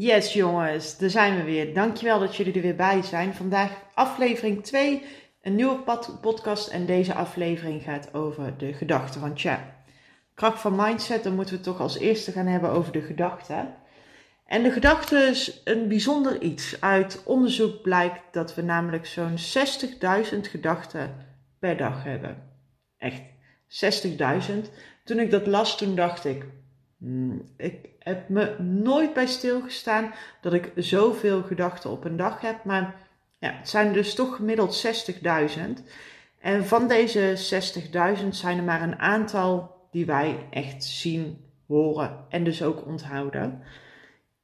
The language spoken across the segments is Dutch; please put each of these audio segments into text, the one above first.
Yes jongens, daar zijn we weer. Dankjewel dat jullie er weer bij zijn. Vandaag aflevering 2, een nieuwe podcast en deze aflevering gaat over de gedachten. Want ja, kracht van mindset, dan moeten we toch als eerste gaan hebben over de gedachten. En de gedachte is een bijzonder iets. Uit onderzoek blijkt dat we namelijk zo'n 60.000 gedachten per dag hebben. Echt, 60.000. Toen ik dat las, toen dacht ik, ik heb me nooit bij stilgestaan dat ik zoveel gedachten op een dag heb. Maar ja, het zijn dus toch gemiddeld 60.000. En van deze 60.000 zijn er maar een aantal die wij echt zien, horen en dus ook onthouden.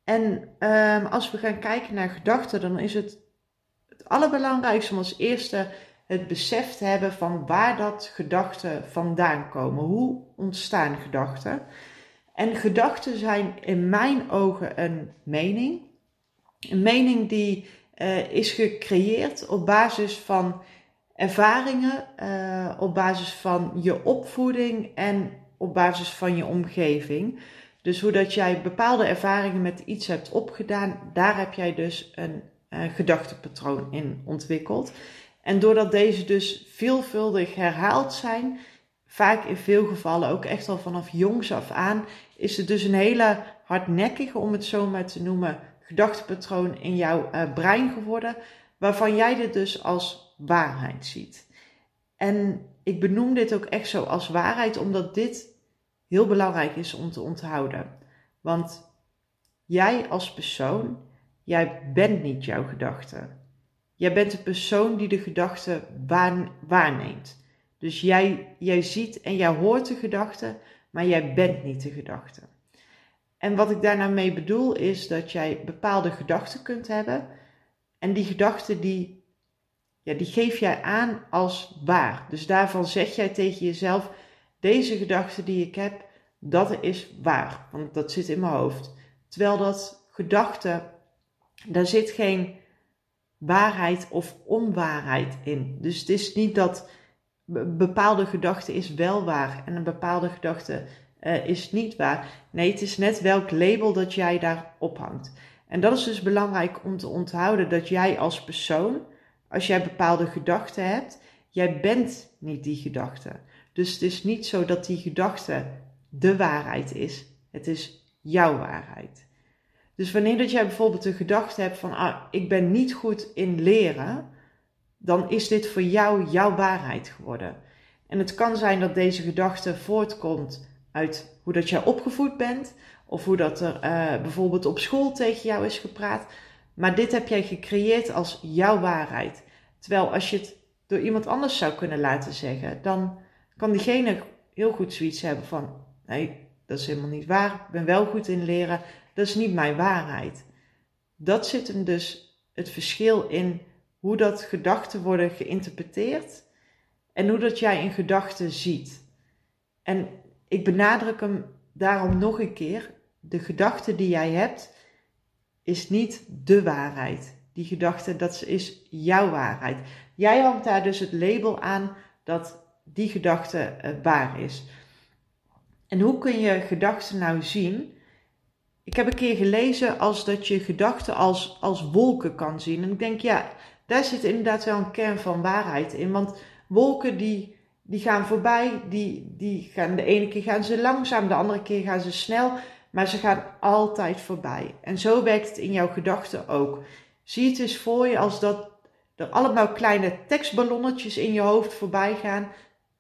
En um, als we gaan kijken naar gedachten, dan is het het allerbelangrijkste om als eerste het besef te hebben van waar dat gedachten vandaan komen. Hoe ontstaan gedachten? En gedachten zijn in mijn ogen een mening. Een mening die uh, is gecreëerd op basis van ervaringen, uh, op basis van je opvoeding en op basis van je omgeving. Dus hoe dat jij bepaalde ervaringen met iets hebt opgedaan, daar heb jij dus een uh, gedachtepatroon in ontwikkeld. En doordat deze dus veelvuldig herhaald zijn, vaak in veel gevallen ook echt al vanaf jongs af aan, is het dus een hele hardnekkige, om het zo maar te noemen, gedachtepatroon in jouw uh, brein geworden, waarvan jij dit dus als waarheid ziet. En ik benoem dit ook echt zo als waarheid, omdat dit heel belangrijk is om te onthouden. Want jij als persoon, jij bent niet jouw gedachte. Jij bent de persoon die de gedachte waarneemt. Dus jij, jij ziet en jij hoort de gedachte, maar jij bent niet de gedachte. En wat ik daar nou mee bedoel is dat jij bepaalde gedachten kunt hebben. En die gedachten die, ja, die geef jij aan als waar. Dus daarvan zeg jij tegen jezelf, deze gedachte die ik heb, dat is waar. Want dat zit in mijn hoofd. Terwijl dat gedachte, daar zit geen waarheid of onwaarheid in. Dus het is niet dat bepaalde gedachte is wel waar en een bepaalde gedachte uh, is niet waar. Nee, het is net welk label dat jij daar ophangt. En dat is dus belangrijk om te onthouden dat jij als persoon, als jij bepaalde gedachten hebt, jij bent niet die gedachte. Dus het is niet zo dat die gedachte de waarheid is. Het is jouw waarheid. Dus wanneer dat jij bijvoorbeeld de gedachte hebt van ah, ik ben niet goed in leren, dan is dit voor jou jouw waarheid geworden. En het kan zijn dat deze gedachte voortkomt uit hoe dat jij opgevoed bent, of hoe dat er uh, bijvoorbeeld op school tegen jou is gepraat. Maar dit heb jij gecreëerd als jouw waarheid. Terwijl als je het door iemand anders zou kunnen laten zeggen, dan kan diegene heel goed zoiets hebben van: nee, dat is helemaal niet waar. Ik ben wel goed in leren. Dat is niet mijn waarheid. Dat zit hem dus het verschil in hoe dat gedachten worden geïnterpreteerd en hoe dat jij een gedachte ziet. En ik benadruk hem daarom nog een keer. De gedachte die jij hebt is niet de waarheid. Die gedachte, dat is jouw waarheid. Jij hangt daar dus het label aan dat die gedachte uh, waar is. En hoe kun je gedachten nou zien? Ik heb een keer gelezen als dat je gedachten als, als wolken kan zien. En ik denk, ja, daar zit inderdaad wel een kern van waarheid in. Want wolken die, die gaan voorbij, die, die gaan, de ene keer gaan ze langzaam, de andere keer gaan ze snel, maar ze gaan altijd voorbij. En zo werkt het in jouw gedachten ook. Zie het eens voor je als dat er allemaal kleine tekstballonnetjes in je hoofd voorbij gaan.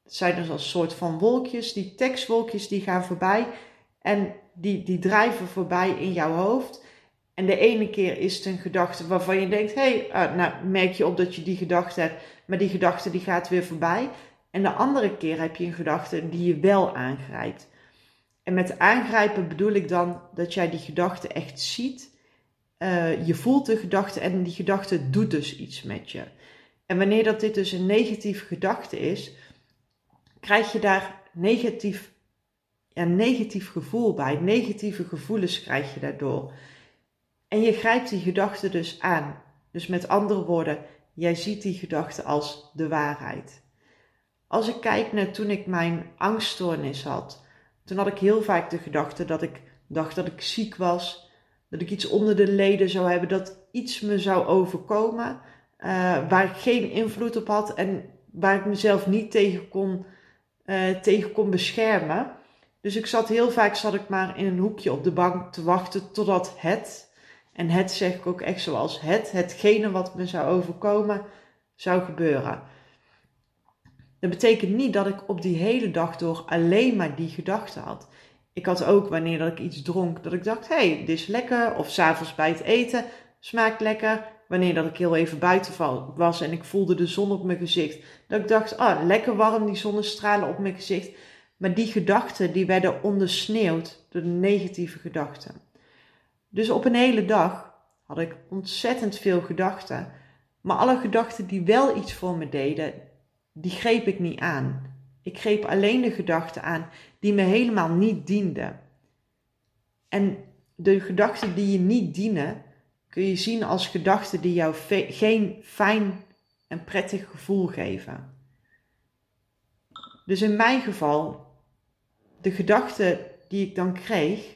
Dat zijn dus als soort van wolkjes. Die tekstwolkjes die gaan voorbij en die, die drijven voorbij in jouw hoofd. En de ene keer is het een gedachte waarvan je denkt, hé, hey, uh, nou merk je op dat je die gedachte hebt, maar die gedachte die gaat weer voorbij. En de andere keer heb je een gedachte die je wel aangrijpt. En met aangrijpen bedoel ik dan dat jij die gedachte echt ziet. Uh, je voelt de gedachte en die gedachte doet dus iets met je. En wanneer dat dit dus een negatieve gedachte is, krijg je daar negatief, ja, negatief gevoel bij. Negatieve gevoelens krijg je daardoor. En je grijpt die gedachte dus aan. Dus met andere woorden, jij ziet die gedachte als de waarheid. Als ik kijk naar toen ik mijn angststoornis had, toen had ik heel vaak de gedachte dat ik dacht dat ik ziek was, dat ik iets onder de leden zou hebben, dat iets me zou overkomen uh, waar ik geen invloed op had en waar ik mezelf niet tegen kon, uh, tegen kon beschermen. Dus ik zat heel vaak zat ik maar in een hoekje op de bank te wachten totdat het, en het zeg ik ook echt zoals het, hetgene wat me zou overkomen, zou gebeuren. Dat betekent niet dat ik op die hele dag door alleen maar die gedachten had. Ik had ook wanneer dat ik iets dronk, dat ik dacht, hey, dit is lekker. Of s'avonds bij het eten, smaakt lekker. Wanneer dat ik heel even buiten was en ik voelde de zon op mijn gezicht. Dat ik dacht, ah, lekker warm die zonnestralen op mijn gezicht. Maar die gedachten, die werden ondersneeuwd door de negatieve gedachten. Dus op een hele dag had ik ontzettend veel gedachten. Maar alle gedachten die wel iets voor me deden, die greep ik niet aan. Ik greep alleen de gedachten aan die me helemaal niet dienden. En de gedachten die je niet dienen, kun je zien als gedachten die jou geen fijn en prettig gevoel geven. Dus in mijn geval, de gedachte die ik dan kreeg,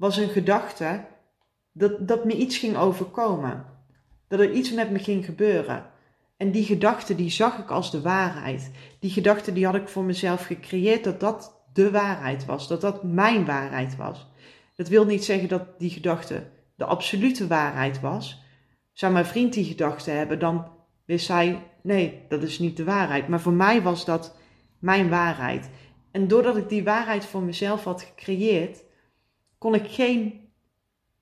was een gedachte dat, dat me iets ging overkomen. Dat er iets met me ging gebeuren. En die gedachte die zag ik als de waarheid. Die gedachte die had ik voor mezelf gecreëerd dat dat de waarheid was. Dat dat mijn waarheid was. Dat wil niet zeggen dat die gedachte de absolute waarheid was. Zou mijn vriend die gedachte hebben, dan wist hij, nee, dat is niet de waarheid. Maar voor mij was dat mijn waarheid. En doordat ik die waarheid voor mezelf had gecreëerd, kon ik geen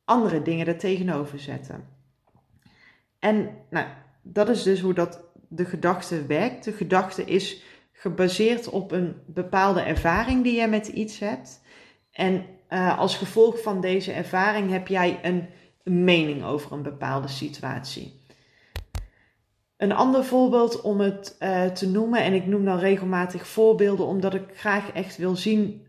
andere dingen er tegenover zetten. En nou, dat is dus hoe dat de gedachte werkt. De gedachte is gebaseerd op een bepaalde ervaring die jij met iets hebt. En uh, als gevolg van deze ervaring heb jij een, mening over een bepaalde situatie. Een ander voorbeeld om het uh, te noemen, en ik noem dan regelmatig voorbeelden omdat ik graag echt wil zien,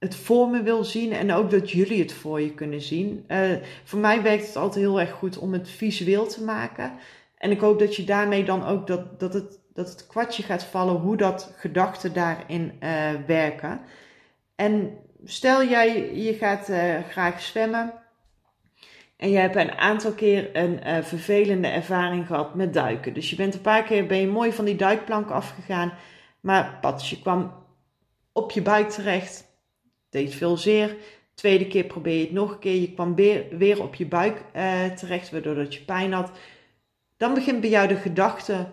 het voor me wil zien en ook dat jullie het voor je kunnen zien. Uh, voor mij werkt het altijd heel erg goed om het visueel te maken. En ik hoop dat je daarmee dan ook dat, dat, het, dat het kwartje gaat vallen hoe dat gedachten daarin uh, werken. En stel jij, je gaat uh, graag zwemmen. En je hebt een aantal keer een vervelende ervaring gehad met duiken. Dus je bent een paar keer ben je mooi van die duikplank afgegaan. Maar pat, je kwam op je buik terecht. Deed veel zeer. Tweede keer probeer je het nog een keer. Je kwam weer, op je buik uh, terecht, waardoor dat je pijn had. Dan begint bij jou de gedachte,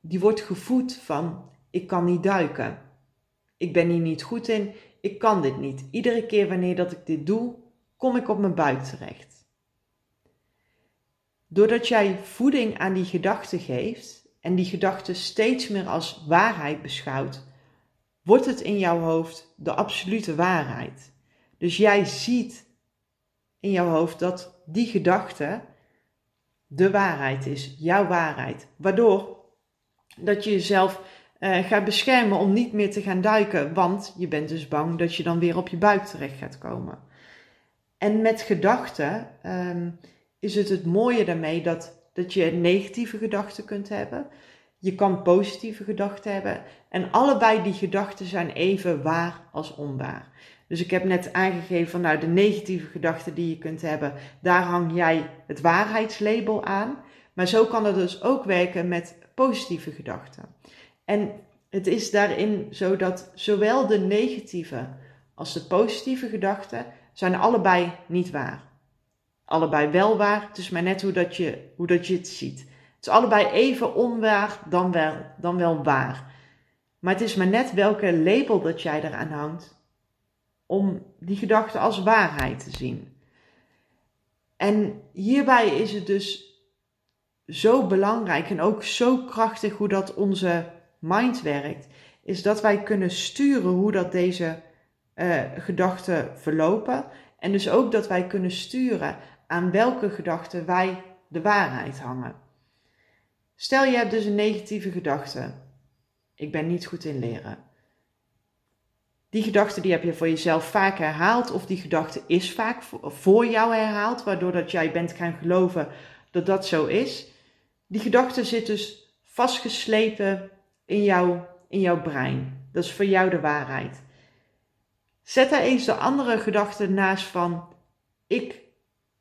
die wordt gevoed van ik kan niet duiken. Ik ben hier niet goed in, ik kan dit niet. Iedere keer wanneer dat ik dit doe, kom ik op mijn buik terecht. Doordat jij voeding aan die gedachte geeft en die gedachte steeds meer als waarheid beschouwt, wordt het in jouw hoofd de absolute waarheid. Dus jij ziet in jouw hoofd dat die gedachte de waarheid is, jouw waarheid. Waardoor dat je jezelf uh, gaat beschermen om niet meer te gaan duiken, want je bent dus bang dat je dan weer op je buik terecht gaat komen. En met gedachten um, is het het mooie daarmee dat, dat je negatieve gedachten kunt hebben. Je kan positieve gedachten hebben. En allebei die gedachten zijn even waar als onwaar. Dus ik heb net aangegeven van nou de negatieve gedachten die je kunt hebben, daar hang jij het waarheidslabel aan. Maar zo kan het dus ook werken met positieve gedachten. En het is daarin zo dat zowel de negatieve als de positieve gedachten zijn allebei niet waar. Allebei wel waar, het is maar net hoe, dat je, hoe dat je het ziet. Het is allebei even onwaar dan wel, dan wel waar. Maar het is maar net welke label dat jij eraan hangt om die gedachte als waarheid te zien. En hierbij is het dus zo belangrijk en ook zo krachtig hoe dat onze mind werkt, is dat wij kunnen sturen hoe dat deze uh, gedachten verlopen. En dus ook dat wij kunnen sturen aan welke gedachten wij de waarheid hangen. Stel je hebt dus een negatieve gedachte. Ik ben niet goed in leren. Die gedachte die heb je voor jezelf vaak herhaald of die gedachte is vaak voor jou herhaald, waardoor dat jij bent gaan geloven dat dat zo is. Die gedachte zit dus vastgeslepen in, jou, in jouw brein. Dat is voor jou de waarheid. Zet daar eens de andere gedachte naast van ik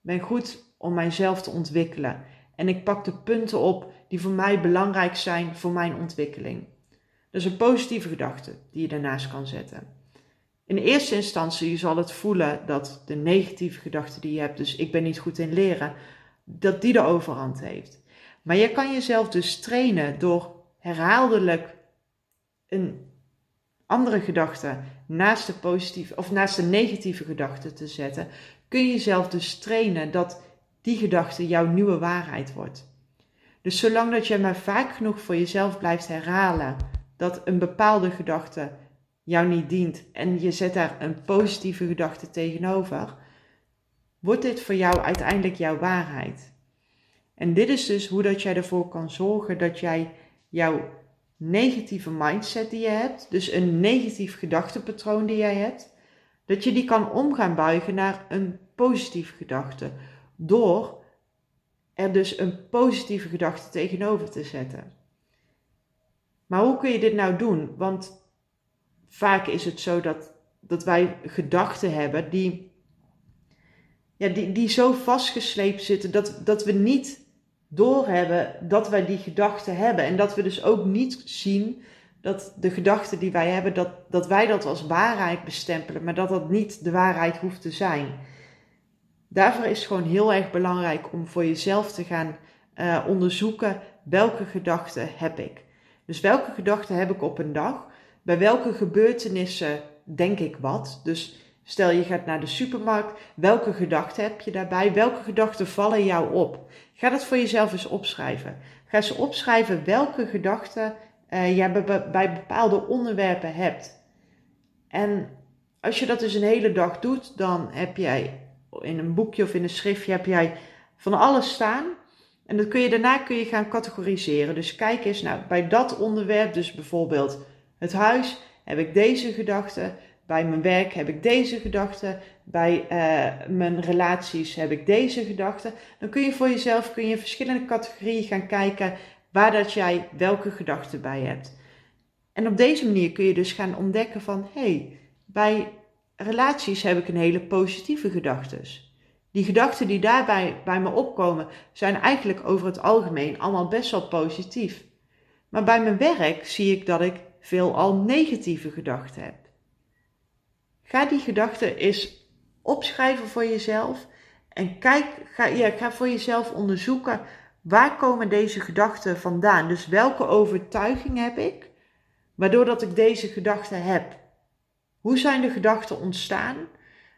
ben goed om mijzelf te ontwikkelen. En ik pak de punten op die voor mij belangrijk zijn voor mijn ontwikkeling. Is een positieve gedachte die je daarnaast kan zetten. In eerste instantie zal het voelen dat de negatieve gedachte die je hebt, dus ik ben niet goed in leren, dat die de overhand heeft. Maar je kan jezelf dus trainen door herhaaldelijk een andere gedachte naast de positieve of naast de negatieve gedachte te zetten, kun je jezelf dus trainen dat die gedachte jouw nieuwe waarheid wordt. Dus zolang dat je maar vaak genoeg voor jezelf blijft herhalen dat een bepaalde gedachte jou niet dient en je zet daar een positieve gedachte tegenover, wordt dit voor jou uiteindelijk jouw waarheid. En dit is dus hoe dat jij ervoor kan zorgen dat jij jouw negatieve mindset die je hebt, dus een negatief gedachtepatroon die jij hebt, dat je die kan omgaan buigen naar een positieve gedachte. Door er dus een positieve gedachte tegenover te zetten. Maar hoe kun je dit nou doen? Want vaak is het zo dat, dat wij gedachten hebben die, ja, die, die zo vastgesleept zitten dat, dat we niet doorhebben dat wij die gedachten hebben. En dat we dus ook niet zien dat de gedachten die wij hebben, dat, dat wij dat als waarheid bestempelen, maar dat dat niet de waarheid hoeft te zijn. Daarvoor is het gewoon heel erg belangrijk om voor jezelf te gaan uh, onderzoeken welke gedachten heb ik. Dus welke gedachten heb ik op een dag? Bij welke gebeurtenissen denk ik wat? Dus stel je gaat naar de supermarkt, welke gedachten heb je daarbij? Welke gedachten vallen jou op? Ga dat voor jezelf eens opschrijven. Ga eens opschrijven welke gedachten uh, jij bij bepaalde onderwerpen hebt. En als je dat dus een hele dag doet, dan heb jij in een boekje of in een schriftje heb jij van alles staan. En dat kun je, daarna kun je gaan categoriseren. Dus kijk eens, nou, bij dat onderwerp, dus bijvoorbeeld het huis, heb ik deze gedachten. Bij mijn werk heb ik deze gedachten. Bij uh, mijn relaties heb ik deze gedachten. Dan kun je voor jezelf kun je verschillende categorieën gaan kijken waar dat jij welke gedachten bij hebt. En op deze manier kun je dus gaan ontdekken van hé, hey, bij relaties heb ik een hele positieve gedachten. Die gedachten die daarbij bij me opkomen zijn eigenlijk over het algemeen allemaal best wel positief. Maar bij mijn werk zie ik dat ik veelal negatieve gedachten heb. Ga die gedachten eens opschrijven voor jezelf en kijk, ga, ja, ga voor jezelf onderzoeken waar komen deze gedachten vandaan. Dus welke overtuiging heb ik, waardoor dat ik deze gedachten heb. Hoe zijn de gedachten ontstaan?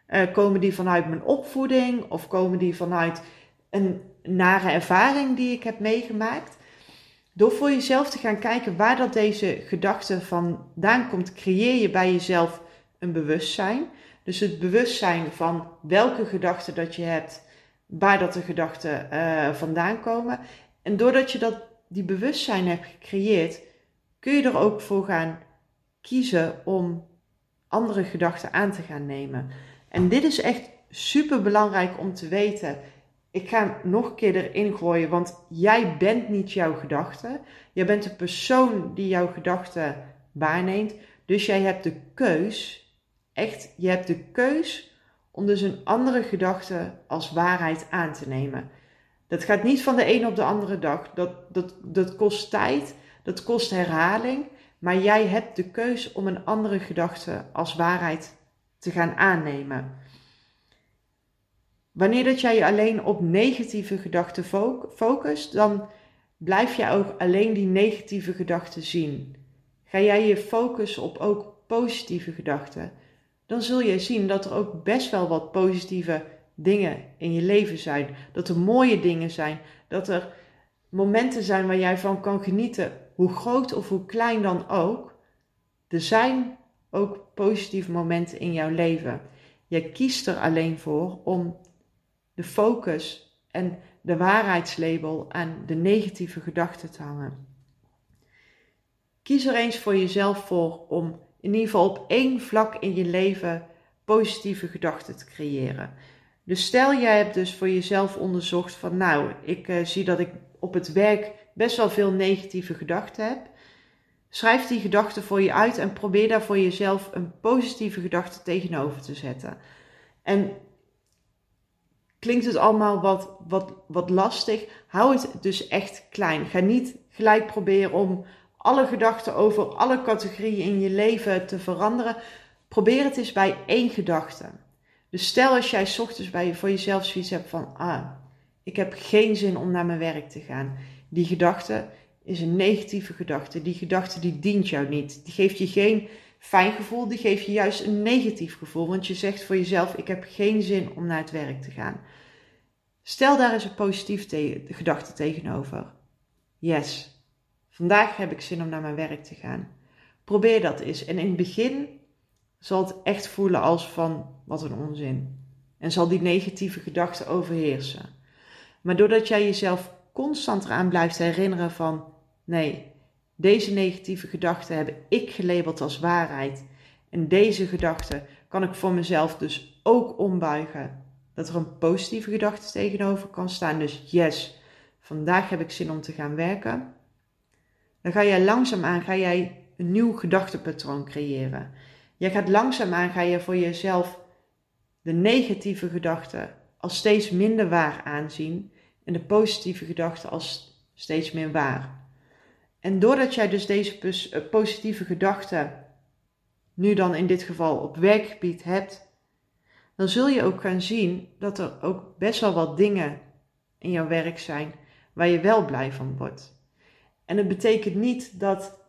Uh, komen die vanuit mijn opvoeding of komen die vanuit een nare ervaring die ik heb meegemaakt? Door voor jezelf te gaan kijken waar dat deze gedachte vandaan komt, creëer je bij jezelf een bewustzijn. Dus het bewustzijn van welke gedachten dat je hebt, waar dat de gedachten uh, vandaan komen. En doordat je dat, die bewustzijn hebt gecreëerd, kun je er ook voor gaan kiezen om andere gedachten aan te gaan nemen. En dit is echt super belangrijk om te weten. Ik ga nog een keer erin gooien, want jij bent niet jouw gedachte. Jij bent de persoon die jouw gedachten waarneemt. Dus jij hebt de keus, echt, je hebt de keus om dus een andere gedachte als waarheid aan te nemen. Dat gaat niet van de een op de andere dag. Dat, dat, dat kost tijd, dat kost herhaling. Maar jij hebt de keus om een andere gedachte als waarheid te gaan aannemen. Wanneer dat jij je alleen op negatieve gedachten focust, dan blijf je ook alleen die negatieve gedachten zien. Ga jij je focussen op ook positieve gedachten, dan zul je zien dat er ook best wel wat positieve dingen in je leven zijn. Dat er mooie dingen zijn, dat er momenten zijn waar jij van kan genieten, hoe groot of hoe klein dan ook. Er zijn ook positieve momenten in jouw leven. Je kiest er alleen voor om de focus en de waarheidslabel aan de negatieve gedachten te hangen. Kies er eens voor jezelf voor om in ieder geval op één vlak in je leven positieve gedachten te creëren. Dus stel jij hebt dus voor jezelf onderzocht van nou, ik uh, zie dat ik op het werk best wel veel negatieve gedachten heb. Schrijf die gedachten voor je uit en probeer daar voor jezelf een positieve gedachte tegenover te zetten. En klinkt het allemaal wat, wat, wat lastig. Hou het dus echt klein. Ga niet gelijk proberen om alle gedachten over alle categorieën in je leven te veranderen. Probeer het eens bij één gedachte. Dus stel als jij ochtends bij, voor jezelf zoiets hebt van, ah, ik heb geen zin om naar mijn werk te gaan. Die gedachte is een negatieve gedachte. Die gedachte die dient jou niet. Die geeft je geen fijn gevoel, die geeft je juist een negatief gevoel. Want je zegt voor jezelf, ik heb geen zin om naar het werk te gaan. Stel daar eens een positieve gedachte tegenover. Yes, vandaag heb ik zin om naar mijn werk te gaan. Probeer dat eens. En in het begin zal het echt voelen als van wat een onzin. En zal die negatieve gedachte overheersen. Maar doordat jij jezelf constant eraan blijft herinneren van nee, deze negatieve gedachten heb ik gelabeld als waarheid. En deze gedachte kan ik voor mezelf dus ook ombuigen. Dat er een positieve gedachte tegenover kan staan. Dus yes, vandaag heb ik zin om te gaan werken. Dan ga jij langzaamaan ga jij een nieuw gedachtepatroon creëren. Jij gaat langzaamaan ga je voor jezelf de negatieve gedachten als steeds minder waar aanzien en de positieve gedachten als steeds meer waar. En doordat jij dus deze eh, positieve gedachten nu dan in dit geval op werkgebied hebt, dan zul je ook gaan zien dat er ook best wel wat dingen in jouw werk zijn waar je wel blij van wordt. En het betekent niet dat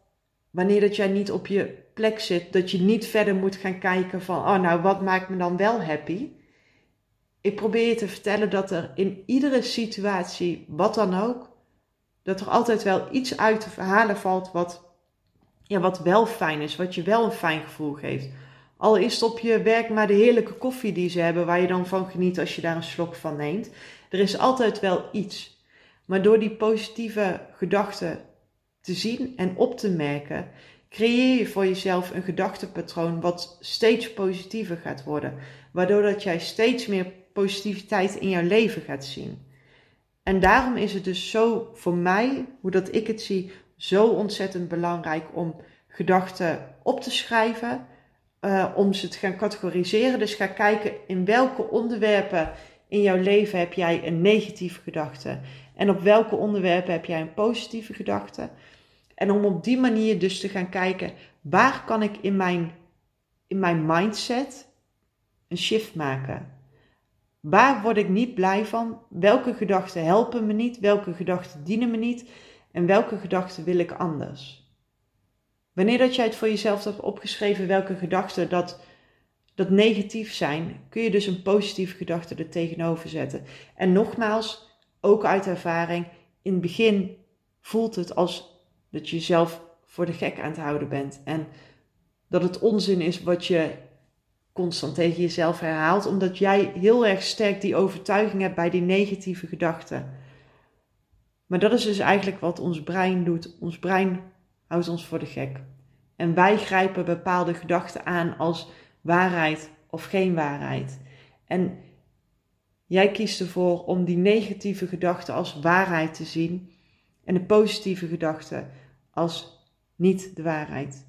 wanneer dat jij niet op je plek zit, dat je niet verder moet gaan kijken van, oh nou, wat maakt me dan wel happy? Ik probeer je te vertellen dat er in iedere situatie, wat dan ook, dat er altijd wel iets uit te verhalen valt wat, ja, wat wel fijn is, wat je wel een fijn gevoel geeft. Al is het op je werk maar de heerlijke koffie die ze hebben, waar je dan van geniet als je daar een slok van neemt. Er is altijd wel iets. Maar door die positieve gedachten te zien en op te merken, creëer je voor jezelf een gedachtepatroon wat steeds positiever gaat worden. Waardoor dat jij steeds meer positiviteit in jouw leven gaat zien. En daarom is het dus zo voor mij, hoe dat ik het zie, zo ontzettend belangrijk om gedachten op te schrijven, uh, om ze te gaan categoriseren. Dus ga kijken in welke onderwerpen in jouw leven heb jij een negatieve gedachte en op welke onderwerpen heb jij een positieve gedachte. En om op die manier dus te gaan kijken, waar kan ik in mijn, in mijn mindset een shift maken? Waar word ik niet blij van? Welke gedachten helpen me niet? Welke gedachten dienen me niet? En welke gedachten wil ik anders? Wanneer dat jij het voor jezelf hebt opgeschreven welke gedachten dat, dat negatief zijn, kun je dus een positieve gedachte er tegenover zetten. En nogmaals, ook uit ervaring, in het begin voelt het als dat je jezelf voor de gek aan het houden bent. En dat het onzin is wat je constant tegen jezelf herhaalt, omdat jij heel erg sterk die overtuiging hebt bij die negatieve gedachten. Maar dat is dus eigenlijk wat ons brein doet. Ons brein houdt ons voor de gek. En wij grijpen bepaalde gedachten aan als waarheid of geen waarheid. En jij kiest ervoor om die negatieve gedachten als waarheid te zien en de positieve gedachten als niet de waarheid.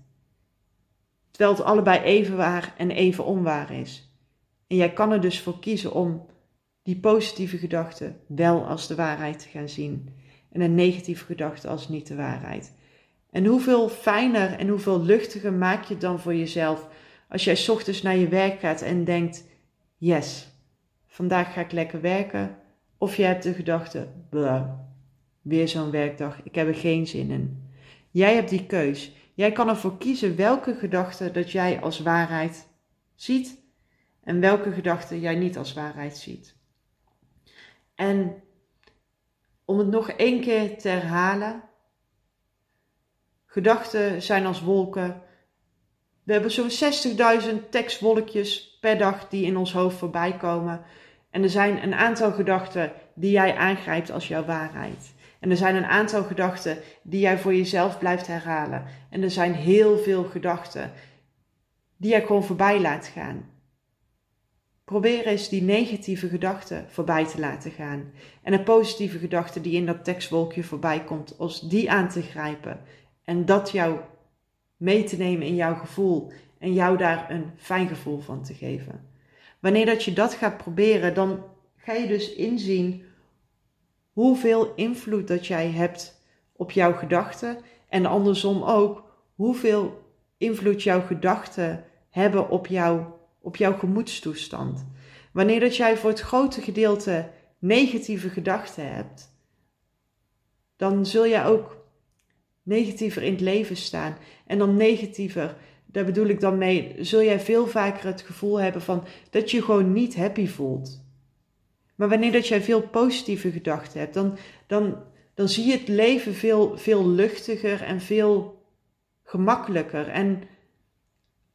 Terwijl het allebei even waar en even onwaar is. En jij kan er dus voor kiezen om die positieve gedachte wel als de waarheid te gaan zien. En een negatieve gedachte als niet de waarheid. En hoeveel fijner en hoeveel luchtiger maak je het dan voor jezelf als jij ochtends naar je werk gaat en denkt: Yes, vandaag ga ik lekker werken. Of je hebt de gedachte: weer zo'n werkdag, ik heb er geen zin in. Jij hebt die keus. Jij kan ervoor kiezen welke gedachte dat jij als waarheid ziet en welke gedachte jij niet als waarheid ziet. En om het nog één keer te herhalen, gedachten zijn als wolken. We hebben zo'n 60.000 tekstwolkjes per dag die in ons hoofd voorbij komen. En er zijn een aantal gedachten die jij aangrijpt als jouw waarheid. En er zijn een aantal gedachten die jij voor jezelf blijft herhalen. En er zijn heel veel gedachten die jij gewoon voorbij laat gaan. Probeer eens die negatieve gedachten voorbij te laten gaan. En een positieve gedachte die in dat tekstwolkje voorbij komt, als die aan te grijpen. En dat jou mee te nemen in jouw gevoel. En jou daar een fijn gevoel van te geven. Wanneer dat je dat gaat proberen, dan ga je dus inzien hoeveel invloed dat jij hebt op jouw gedachten en andersom ook hoeveel invloed jouw gedachten hebben op, jou, op jouw gemoedstoestand. Wanneer dat jij voor het grote gedeelte negatieve gedachten hebt, dan zul jij ook negatiever in het leven staan. En dan negatiever, daar bedoel ik dan mee, zul jij veel vaker het gevoel hebben van dat je gewoon niet happy voelt. Maar wanneer dat jij veel positieve gedachten hebt, dan, dan, dan zie je het leven veel, veel luchtiger en veel gemakkelijker. En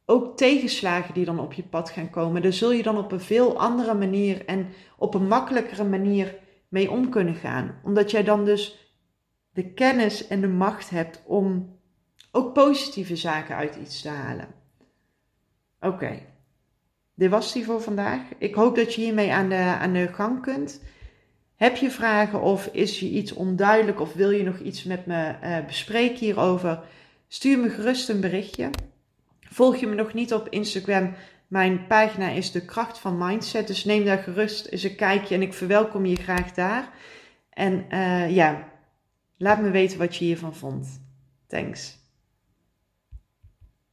ook tegenslagen die dan op je pad gaan komen, daar zul je dan op een veel andere manier en op een makkelijkere manier mee om kunnen gaan. Omdat jij dan dus de kennis en de macht hebt om ook positieve zaken uit iets te halen. Oké, dit was die voor vandaag. Ik hoop dat je hiermee aan de, aan de gang kunt. Heb je vragen of is je iets onduidelijk of wil je nog iets met me uh, bespreken hierover? Stuur me gerust een berichtje. Volg je me nog niet op Instagram? Mijn pagina is de kracht van mindset, dus neem daar gerust eens een kijkje en ik verwelkom je graag daar. En uh, ja, laat me weten wat je hiervan vond. Thanks.